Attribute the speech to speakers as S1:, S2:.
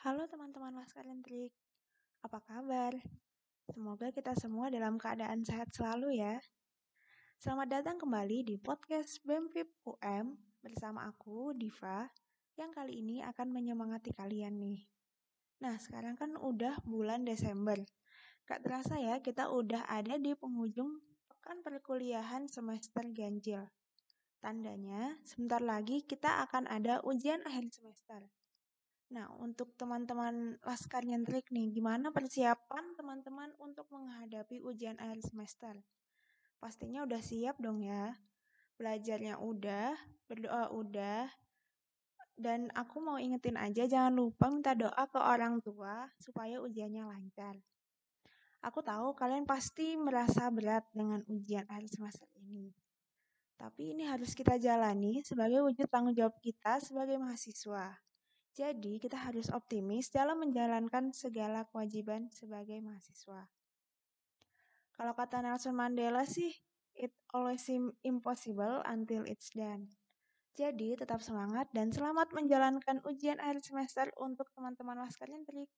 S1: Halo teman-teman Laskar Nyentrik, apa kabar? Semoga kita semua dalam keadaan sehat selalu ya. Selamat datang kembali di podcast BEMFIP UM bersama aku, Diva, yang kali ini akan menyemangati kalian nih. Nah, sekarang kan udah bulan Desember. Gak terasa ya, kita udah ada di penghujung pekan perkuliahan semester ganjil. Tandanya, sebentar lagi kita akan ada ujian akhir semester. Nah, untuk teman-teman Laskar Nyentrik nih, gimana persiapan teman-teman untuk menghadapi ujian akhir semester? Pastinya udah siap dong ya. Belajarnya udah, berdoa udah, dan aku mau ingetin aja jangan lupa minta doa ke orang tua supaya ujiannya lancar. Aku tahu kalian pasti merasa berat dengan ujian akhir semester ini. Tapi ini harus kita jalani sebagai wujud tanggung jawab kita sebagai mahasiswa. Jadi, kita harus optimis dalam menjalankan segala kewajiban sebagai mahasiswa. Kalau kata Nelson Mandela sih, it always seem impossible until it's done. Jadi, tetap semangat dan selamat menjalankan ujian akhir semester untuk teman-teman Laskar Nyentrik.